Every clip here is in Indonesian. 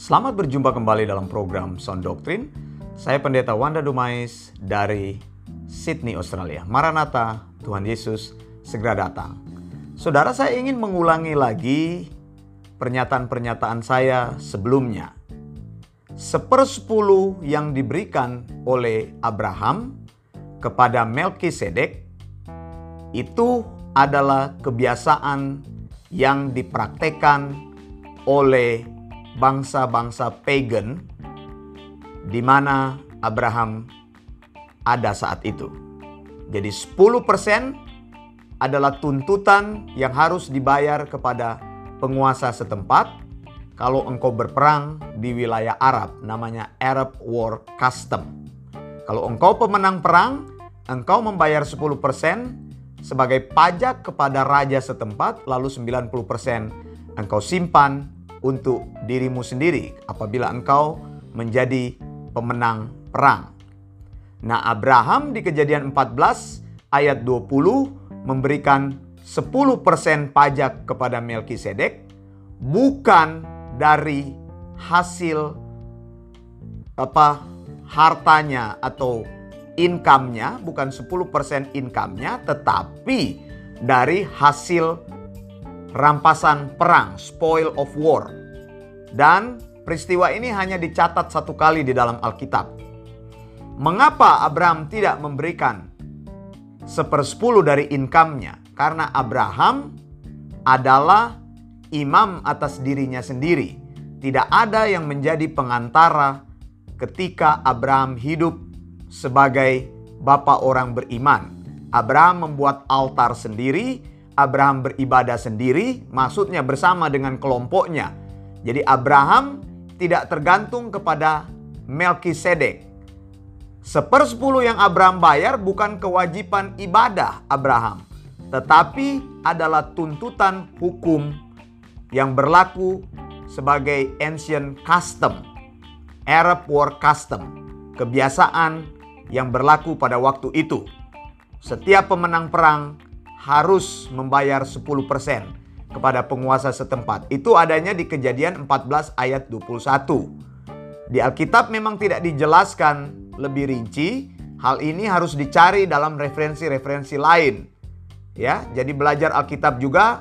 Selamat berjumpa kembali dalam program Sound Doctrine. Saya Pendeta Wanda Dumais dari Sydney, Australia. Maranatha, Tuhan Yesus segera datang. Saudara, saya ingin mengulangi lagi pernyataan-pernyataan saya sebelumnya. Sepersepuluh yang diberikan oleh Abraham kepada Melkisedek itu adalah kebiasaan yang dipraktekkan oleh bangsa-bangsa pagan di mana Abraham ada saat itu. Jadi 10% adalah tuntutan yang harus dibayar kepada penguasa setempat kalau engkau berperang di wilayah Arab, namanya Arab War Custom. Kalau engkau pemenang perang, engkau membayar 10% sebagai pajak kepada raja setempat, lalu 90% engkau simpan untuk dirimu sendiri apabila engkau menjadi pemenang perang. Nah, Abraham di Kejadian 14 ayat 20 memberikan 10% pajak kepada Melkisedek bukan dari hasil apa hartanya atau income-nya bukan 10% income-nya tetapi dari hasil rampasan perang, spoil of war. Dan peristiwa ini hanya dicatat satu kali di dalam Alkitab. Mengapa Abraham tidak memberikan sepersepuluh dari income-nya? Karena Abraham adalah imam atas dirinya sendiri. Tidak ada yang menjadi pengantara ketika Abraham hidup sebagai bapak orang beriman. Abraham membuat altar sendiri, Abraham beribadah sendiri, maksudnya bersama dengan kelompoknya. Jadi Abraham tidak tergantung kepada Melkisedek. Sepersepuluh yang Abraham bayar bukan kewajiban ibadah Abraham, tetapi adalah tuntutan hukum yang berlaku sebagai ancient custom, Arab war custom, kebiasaan yang berlaku pada waktu itu. Setiap pemenang perang harus membayar 10% kepada penguasa setempat. Itu adanya di Kejadian 14 ayat 21. Di Alkitab memang tidak dijelaskan lebih rinci. Hal ini harus dicari dalam referensi-referensi lain. Ya, jadi belajar Alkitab juga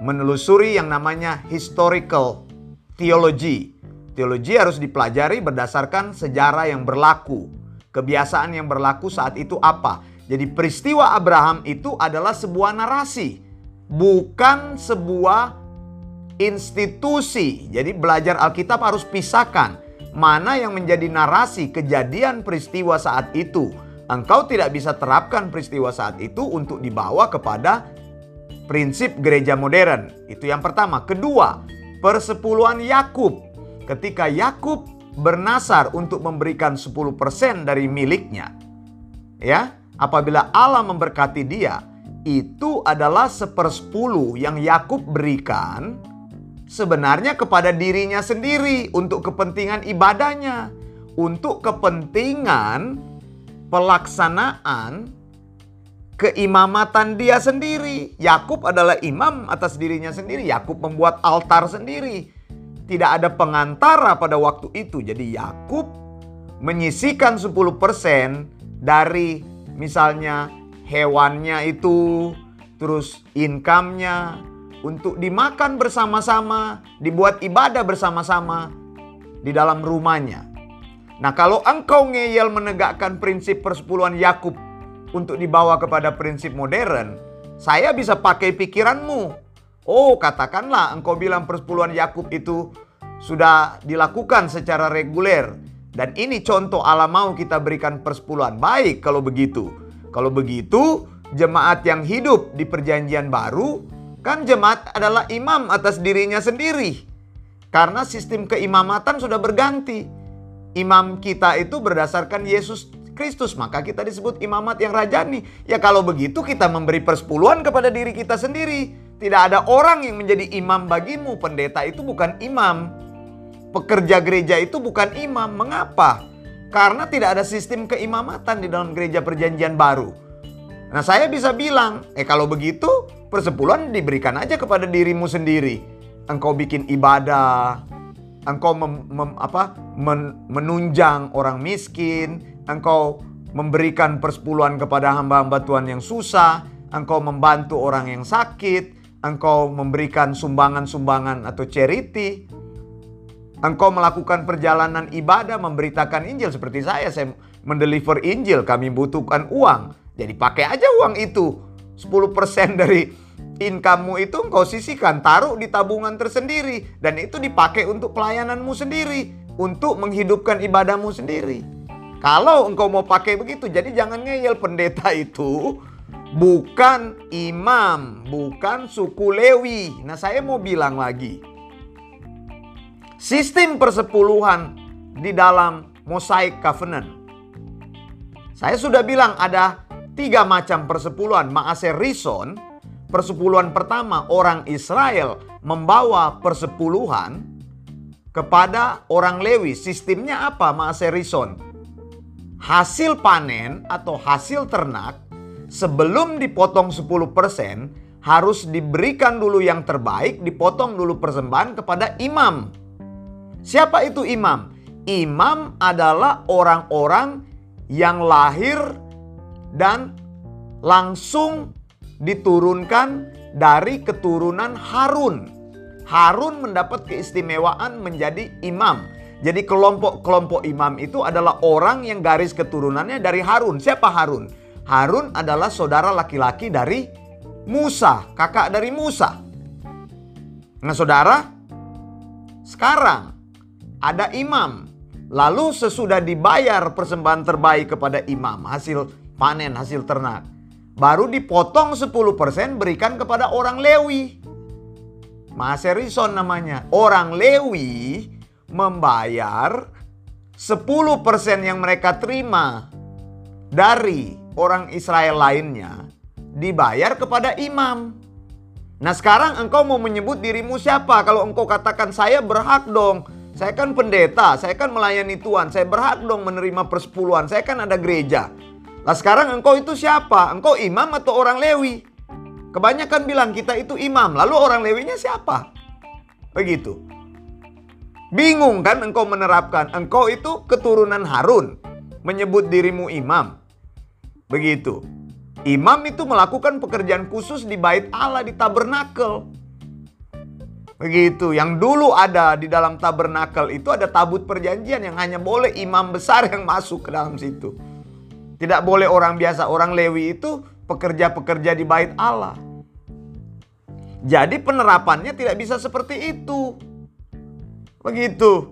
menelusuri yang namanya historical theology. Teologi harus dipelajari berdasarkan sejarah yang berlaku kebiasaan yang berlaku saat itu apa. Jadi peristiwa Abraham itu adalah sebuah narasi, bukan sebuah institusi. Jadi belajar Alkitab harus pisahkan mana yang menjadi narasi kejadian peristiwa saat itu. Engkau tidak bisa terapkan peristiwa saat itu untuk dibawa kepada prinsip gereja modern. Itu yang pertama. Kedua, persepuluhan Yakub. Ketika Yakub bernasar untuk memberikan 10% dari miliknya. Ya, apabila Allah memberkati dia, itu adalah sepersepuluh yang Yakub berikan sebenarnya kepada dirinya sendiri untuk kepentingan ibadahnya, untuk kepentingan pelaksanaan keimamatan dia sendiri. Yakub adalah imam atas dirinya sendiri. Yakub membuat altar sendiri tidak ada pengantara pada waktu itu. Jadi Yakub menyisikan 10% dari misalnya hewannya itu, terus income-nya untuk dimakan bersama-sama, dibuat ibadah bersama-sama di dalam rumahnya. Nah, kalau engkau ngeyel menegakkan prinsip persepuluhan Yakub untuk dibawa kepada prinsip modern, saya bisa pakai pikiranmu Oh, katakanlah engkau bilang persepuluhan Yakub itu sudah dilakukan secara reguler. Dan ini contoh Allah mau kita berikan persepuluhan. Baik kalau begitu. Kalau begitu, jemaat yang hidup di perjanjian baru, kan jemaat adalah imam atas dirinya sendiri. Karena sistem keimamatan sudah berganti. Imam kita itu berdasarkan Yesus Kristus, maka kita disebut imamat yang rajani. Ya kalau begitu kita memberi persepuluhan kepada diri kita sendiri. Tidak ada orang yang menjadi imam bagimu. Pendeta itu bukan imam. Pekerja gereja itu bukan imam. Mengapa? Karena tidak ada sistem keimamatan di dalam gereja perjanjian baru. Nah saya bisa bilang, eh kalau begitu persepuluhan diberikan aja kepada dirimu sendiri. Engkau bikin ibadah, engkau mem, mem, apa, men, menunjang orang miskin, engkau memberikan persepuluhan kepada hamba-hamba Tuhan yang susah, engkau membantu orang yang sakit, engkau memberikan sumbangan-sumbangan atau charity, engkau melakukan perjalanan ibadah, memberitakan Injil seperti saya, saya mendeliver Injil, kami butuhkan uang. Jadi pakai aja uang itu. 10% dari income-mu itu engkau sisihkan, taruh di tabungan tersendiri. Dan itu dipakai untuk pelayananmu sendiri. Untuk menghidupkan ibadahmu sendiri. Kalau engkau mau pakai begitu, jadi jangan ngeyel pendeta itu bukan imam, bukan suku Lewi. Nah saya mau bilang lagi. Sistem persepuluhan di dalam Mosaic Covenant. Saya sudah bilang ada tiga macam persepuluhan. Maaser Rison, persepuluhan pertama orang Israel membawa persepuluhan kepada orang Lewi. Sistemnya apa Maaser Rison? Hasil panen atau hasil ternak sebelum dipotong 10% harus diberikan dulu yang terbaik, dipotong dulu persembahan kepada imam. Siapa itu imam? Imam adalah orang-orang yang lahir dan langsung diturunkan dari keturunan Harun. Harun mendapat keistimewaan menjadi imam. Jadi kelompok-kelompok imam itu adalah orang yang garis keturunannya dari Harun. Siapa Harun? Harun adalah saudara laki-laki dari Musa, kakak dari Musa. Nah saudara, sekarang ada imam. Lalu sesudah dibayar persembahan terbaik kepada imam, hasil panen, hasil ternak. Baru dipotong 10% berikan kepada orang Lewi. Maserison namanya. Orang Lewi membayar 10% yang mereka terima dari orang Israel lainnya dibayar kepada imam. Nah sekarang engkau mau menyebut dirimu siapa? Kalau engkau katakan saya berhak dong saya kan pendeta, saya kan melayani Tuhan, saya berhak dong menerima persepuluhan, saya kan ada gereja. Lah sekarang engkau itu siapa? Engkau imam atau orang Lewi? Kebanyakan bilang kita itu imam, lalu orang Lewinya siapa? Begitu. Bingung kan engkau menerapkan, engkau itu keturunan Harun, menyebut dirimu imam. Begitu. Imam itu melakukan pekerjaan khusus di bait Allah di tabernakel. Begitu, yang dulu ada di dalam tabernakel itu ada tabut perjanjian yang hanya boleh imam besar yang masuk ke dalam situ. Tidak boleh orang biasa, orang Lewi itu pekerja-pekerja di bait Allah. Jadi penerapannya tidak bisa seperti itu. Begitu.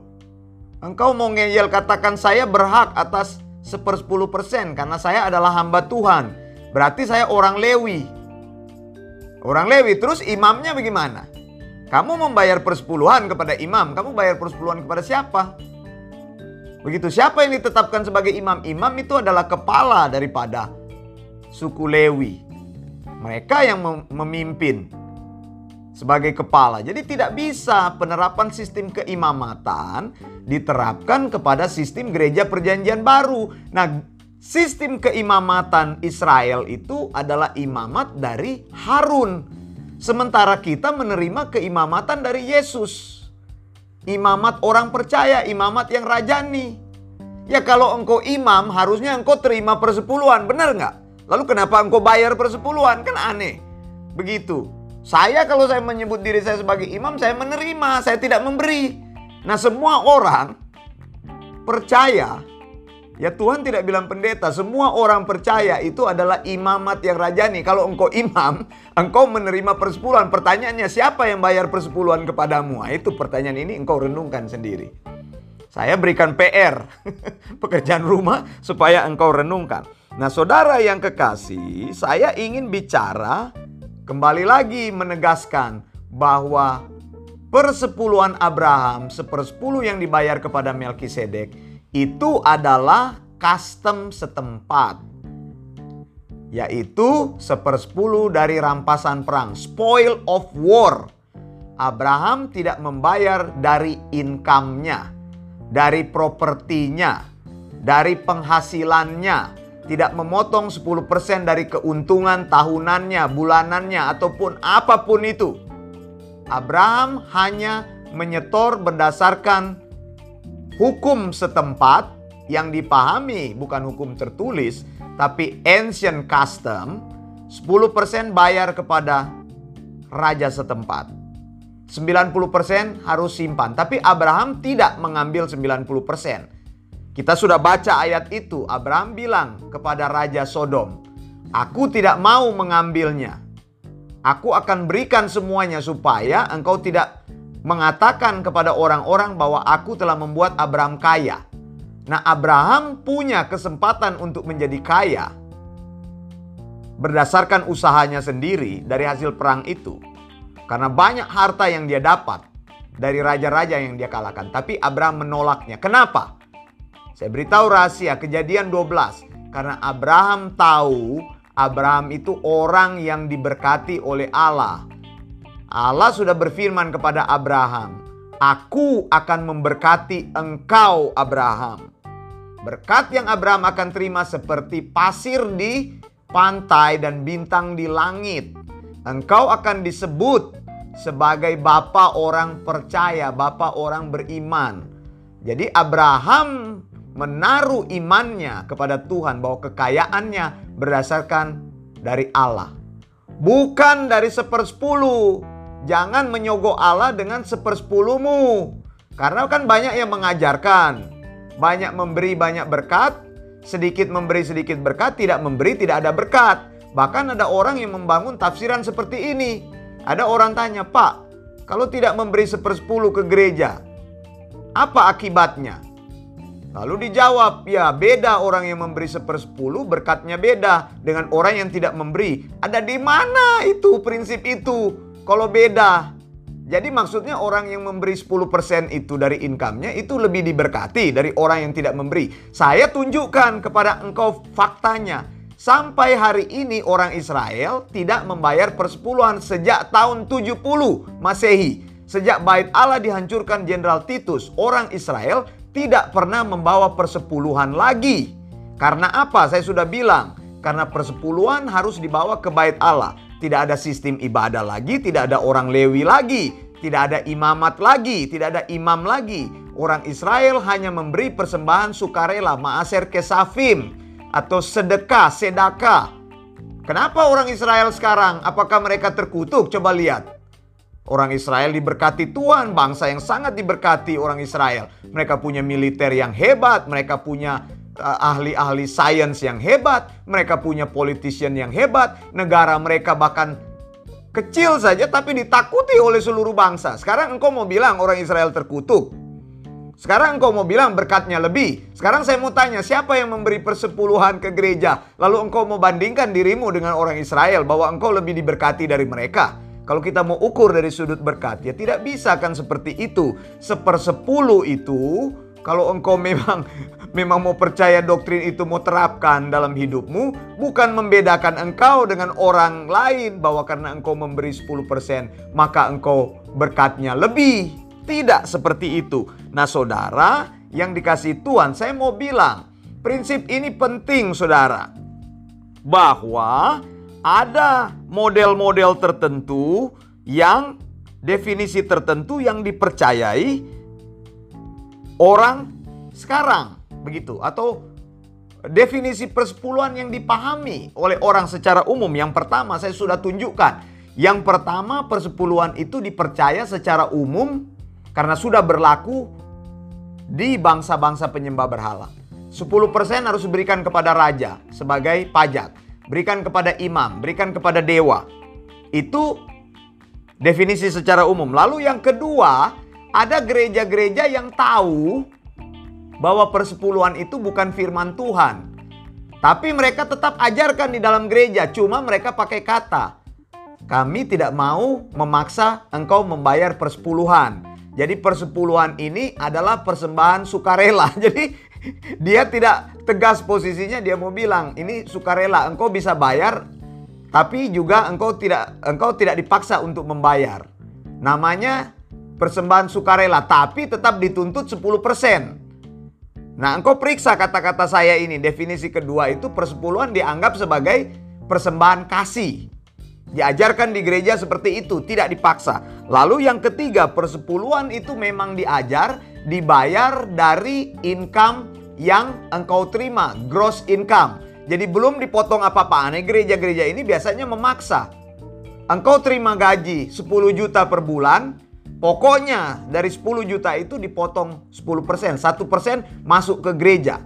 Engkau mau ngeyel katakan saya berhak atas sepersepuluh persen karena saya adalah hamba Tuhan. Berarti saya orang Lewi. Orang Lewi terus imamnya bagaimana? Kamu membayar persepuluhan kepada imam, kamu bayar persepuluhan kepada siapa? Begitu, siapa yang ditetapkan sebagai imam? Imam itu adalah kepala daripada suku Lewi. Mereka yang memimpin sebagai kepala. Jadi tidak bisa penerapan sistem keimamatan diterapkan kepada sistem gereja perjanjian baru. Nah, sistem keimamatan Israel itu adalah imamat dari Harun. Sementara kita menerima keimamatan dari Yesus. Imamat orang percaya, imamat yang rajani. Ya kalau engkau imam harusnya engkau terima persepuluhan, benar nggak? Lalu kenapa engkau bayar persepuluhan? Kan aneh. Begitu. Saya kalau saya menyebut diri saya sebagai imam, saya menerima, saya tidak memberi. Nah semua orang percaya Ya Tuhan tidak bilang pendeta, semua orang percaya itu adalah imamat yang rajani. Kalau engkau imam, engkau menerima persepuluhan. Pertanyaannya siapa yang bayar persepuluhan kepadamu? Nah, itu pertanyaan ini engkau renungkan sendiri. Saya berikan PR, pekerjaan rumah supaya engkau renungkan. Nah saudara yang kekasih, saya ingin bicara kembali lagi menegaskan bahwa persepuluhan Abraham, sepersepuluh yang dibayar kepada Melkisedek itu adalah custom setempat. Yaitu sepersepuluh dari rampasan perang, spoil of war. Abraham tidak membayar dari income-nya, dari propertinya, dari penghasilannya, tidak memotong 10% dari keuntungan tahunannya, bulanannya, ataupun apa pun itu. Abraham hanya menyetor berdasarkan hukum setempat yang dipahami bukan hukum tertulis tapi ancient custom 10% bayar kepada raja setempat. 90% harus simpan. Tapi Abraham tidak mengambil 90%. Kita sudah baca ayat itu. Abraham bilang kepada Raja Sodom, Aku tidak mau mengambilnya. Aku akan berikan semuanya supaya engkau tidak mengatakan kepada orang-orang bahwa aku telah membuat Abraham kaya. Nah, Abraham punya kesempatan untuk menjadi kaya berdasarkan usahanya sendiri dari hasil perang itu. Karena banyak harta yang dia dapat dari raja-raja yang dia kalahkan. Tapi Abraham menolaknya. Kenapa? Saya beritahu rahasia kejadian 12. Karena Abraham tahu Abraham itu orang yang diberkati oleh Allah. Allah sudah berfirman kepada Abraham, Aku akan memberkati engkau Abraham. Berkat yang Abraham akan terima seperti pasir di pantai dan bintang di langit. Engkau akan disebut sebagai bapa orang percaya, bapa orang beriman. Jadi Abraham menaruh imannya kepada Tuhan bahwa kekayaannya berdasarkan dari Allah. Bukan dari sepersepuluh. Jangan menyogok Allah dengan sepersepuluhmu. Karena kan banyak yang mengajarkan. Banyak memberi banyak berkat. Sedikit memberi sedikit berkat. Tidak memberi tidak ada berkat. Bahkan ada orang yang membangun tafsiran seperti ini. Ada orang tanya, Pak, kalau tidak memberi sepersepuluh ke gereja, apa akibatnya? Lalu dijawab, ya beda orang yang memberi sepersepuluh berkatnya beda dengan orang yang tidak memberi. Ada di mana itu prinsip itu? Kalau beda. Jadi maksudnya orang yang memberi 10% itu dari income-nya itu lebih diberkati dari orang yang tidak memberi. Saya tunjukkan kepada engkau faktanya. Sampai hari ini orang Israel tidak membayar persepuluhan sejak tahun 70 Masehi. Sejak bait Allah dihancurkan Jenderal Titus, orang Israel tidak pernah membawa persepuluhan lagi. Karena apa? Saya sudah bilang, karena persepuluhan harus dibawa ke bait Allah. Tidak ada sistem ibadah lagi, tidak ada orang Lewi lagi, tidak ada imamat lagi, tidak ada imam lagi. Orang Israel hanya memberi persembahan sukarela, maaser kesafim atau sedekah, sedaka. Kenapa orang Israel sekarang? Apakah mereka terkutuk? Coba lihat. Orang Israel diberkati Tuhan, bangsa yang sangat diberkati orang Israel. Mereka punya militer yang hebat, mereka punya ahli-ahli sains yang hebat, mereka punya politician yang hebat, negara mereka bahkan kecil saja tapi ditakuti oleh seluruh bangsa. Sekarang engkau mau bilang orang Israel terkutuk? Sekarang engkau mau bilang berkatnya lebih. Sekarang saya mau tanya, siapa yang memberi persepuluhan ke gereja? Lalu engkau mau bandingkan dirimu dengan orang Israel bahwa engkau lebih diberkati dari mereka. Kalau kita mau ukur dari sudut berkat, ya tidak bisa kan seperti itu. Sepersepuluh itu, kalau engkau memang memang mau percaya doktrin itu mau terapkan dalam hidupmu, bukan membedakan engkau dengan orang lain bahwa karena engkau memberi 10%, maka engkau berkatnya lebih. Tidak seperti itu. Nah, saudara yang dikasih Tuhan, saya mau bilang, prinsip ini penting, saudara, bahwa ada model-model tertentu yang definisi tertentu yang dipercayai orang sekarang, begitu, atau definisi persepuluhan yang dipahami oleh orang secara umum. Yang pertama, saya sudah tunjukkan. Yang pertama, persepuluhan itu dipercaya secara umum karena sudah berlaku di bangsa-bangsa penyembah berhala. 10% harus diberikan kepada raja sebagai pajak. Berikan kepada imam, berikan kepada dewa. Itu definisi secara umum. Lalu yang kedua, ada gereja-gereja yang tahu bahwa persepuluhan itu bukan firman Tuhan. Tapi mereka tetap ajarkan di dalam gereja, cuma mereka pakai kata. Kami tidak mau memaksa engkau membayar persepuluhan. Jadi persepuluhan ini adalah persembahan sukarela. Jadi dia tidak tegas posisinya dia mau bilang ini sukarela engkau bisa bayar tapi juga engkau tidak engkau tidak dipaksa untuk membayar. Namanya persembahan sukarela tapi tetap dituntut 10%. Nah, engkau periksa kata-kata saya ini. Definisi kedua itu persepuluhan dianggap sebagai persembahan kasih. Diajarkan di gereja seperti itu, tidak dipaksa. Lalu yang ketiga, persepuluhan itu memang diajar, dibayar dari income yang engkau terima, gross income. Jadi belum dipotong apa-apa. Aneh gereja-gereja ini biasanya memaksa. Engkau terima gaji 10 juta per bulan, pokoknya dari 10 juta itu dipotong 10%, 1% masuk ke gereja.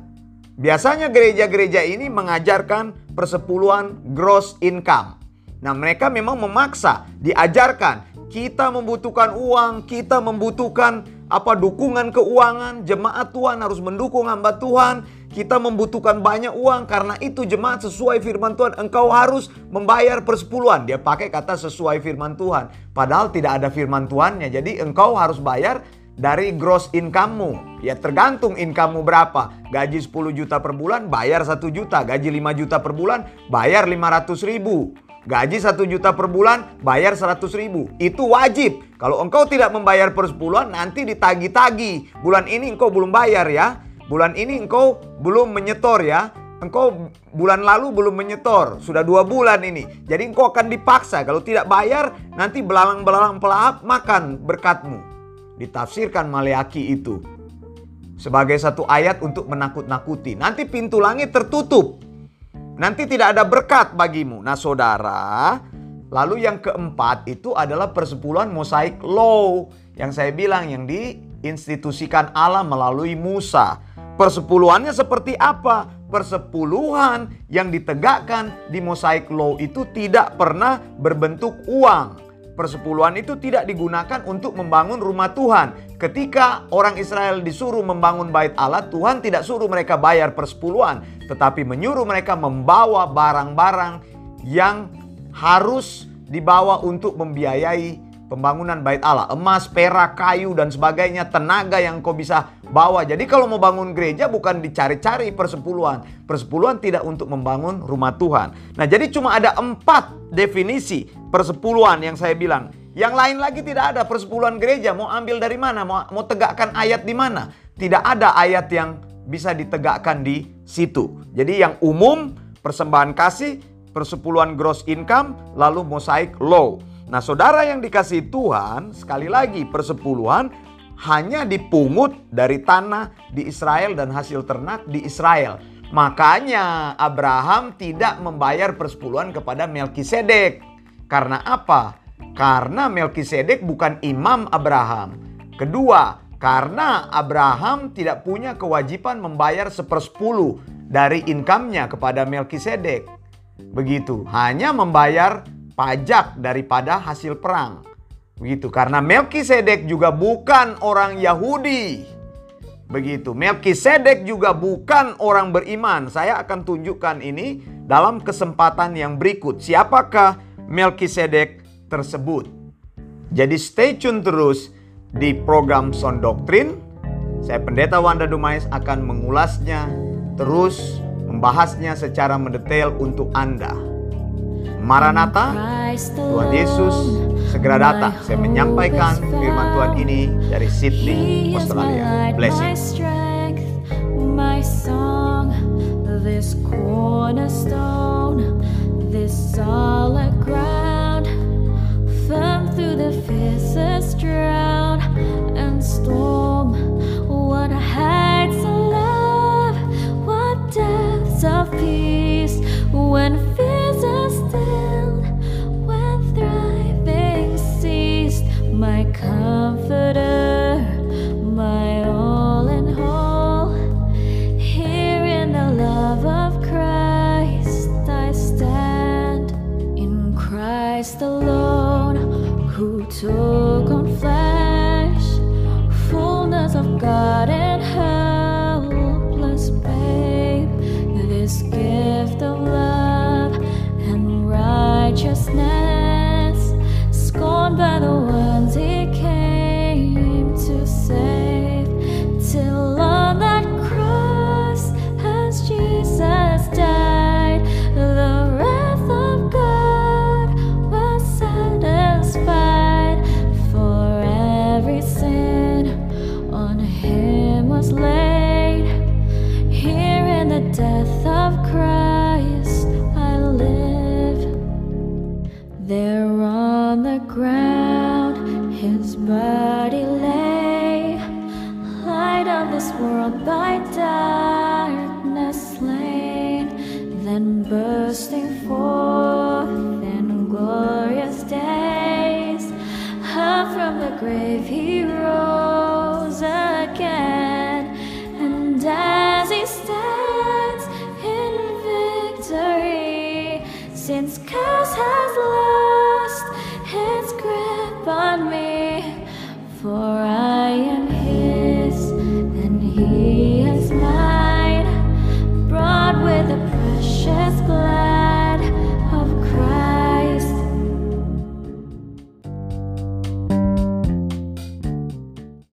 Biasanya gereja-gereja ini mengajarkan persepuluhan gross income. Nah mereka memang memaksa, diajarkan kita membutuhkan uang, kita membutuhkan apa dukungan keuangan, jemaat Tuhan harus mendukung hamba Tuhan. Kita membutuhkan banyak uang karena itu jemaat sesuai firman Tuhan. Engkau harus membayar persepuluhan. Dia pakai kata sesuai firman Tuhan. Padahal tidak ada firman Tuhannya. Jadi engkau harus bayar dari gross income-mu. Ya tergantung income-mu berapa. Gaji 10 juta per bulan bayar 1 juta. Gaji 5 juta per bulan bayar 500 ribu. Gaji satu juta per bulan, bayar seratus ribu. Itu wajib. Kalau engkau tidak membayar per sepuluhan, nanti ditagi-tagi. Bulan ini engkau belum bayar ya. Bulan ini engkau belum menyetor ya. Engkau bulan lalu belum menyetor. Sudah dua bulan ini. Jadi engkau akan dipaksa. Kalau tidak bayar, nanti belalang-belalang pelahap makan berkatmu. Ditafsirkan Maleaki itu. Sebagai satu ayat untuk menakut-nakuti. Nanti pintu langit tertutup. Nanti tidak ada berkat bagimu. Nah saudara, lalu yang keempat itu adalah persepuluhan mosaik law. Yang saya bilang yang diinstitusikan Allah melalui Musa. Persepuluhannya seperti apa? Persepuluhan yang ditegakkan di mosaik law itu tidak pernah berbentuk uang persepuluhan itu tidak digunakan untuk membangun rumah Tuhan. Ketika orang Israel disuruh membangun bait Allah, Tuhan tidak suruh mereka bayar persepuluhan, tetapi menyuruh mereka membawa barang-barang yang harus dibawa untuk membiayai pembangunan bait Allah, emas, perak, kayu dan sebagainya, tenaga yang kau bisa bawa. Jadi kalau mau bangun gereja bukan dicari-cari persepuluhan. Persepuluhan tidak untuk membangun rumah Tuhan. Nah jadi cuma ada empat definisi persepuluhan yang saya bilang. Yang lain lagi tidak ada persepuluhan gereja. Mau ambil dari mana? Mau, mau tegakkan ayat di mana? Tidak ada ayat yang bisa ditegakkan di situ. Jadi yang umum persembahan kasih, persepuluhan gross income, lalu mosaik law. Nah saudara yang dikasih Tuhan, sekali lagi persepuluhan hanya dipungut dari tanah di Israel dan hasil ternak di Israel. Makanya Abraham tidak membayar persepuluhan kepada Melkisedek. Karena apa? Karena Melkisedek bukan imam Abraham. Kedua, karena Abraham tidak punya kewajiban membayar sepersepuluh dari income-nya kepada Melkisedek. Begitu, hanya membayar pajak daripada hasil perang. Begitu, karena Melkisedek juga bukan orang Yahudi. Begitu, Melkisedek juga bukan orang beriman. Saya akan tunjukkan ini dalam kesempatan yang berikut. Siapakah Melkisedek tersebut? Jadi stay tune terus di program Son Doktrin. Saya Pendeta Wanda Dumais akan mengulasnya, terus membahasnya secara mendetail untuk Anda. Maranatha, Tuhan Yesus segera datang. Saya menyampaikan firman Tuhan ini dari Sydney, Australia. Blessing. this cornerstone, this solid ground, firm through the fiercest drought and storm. What heights of love, what depths of peace when fears Come. Then bursting forth in glorious days, up from the grave he.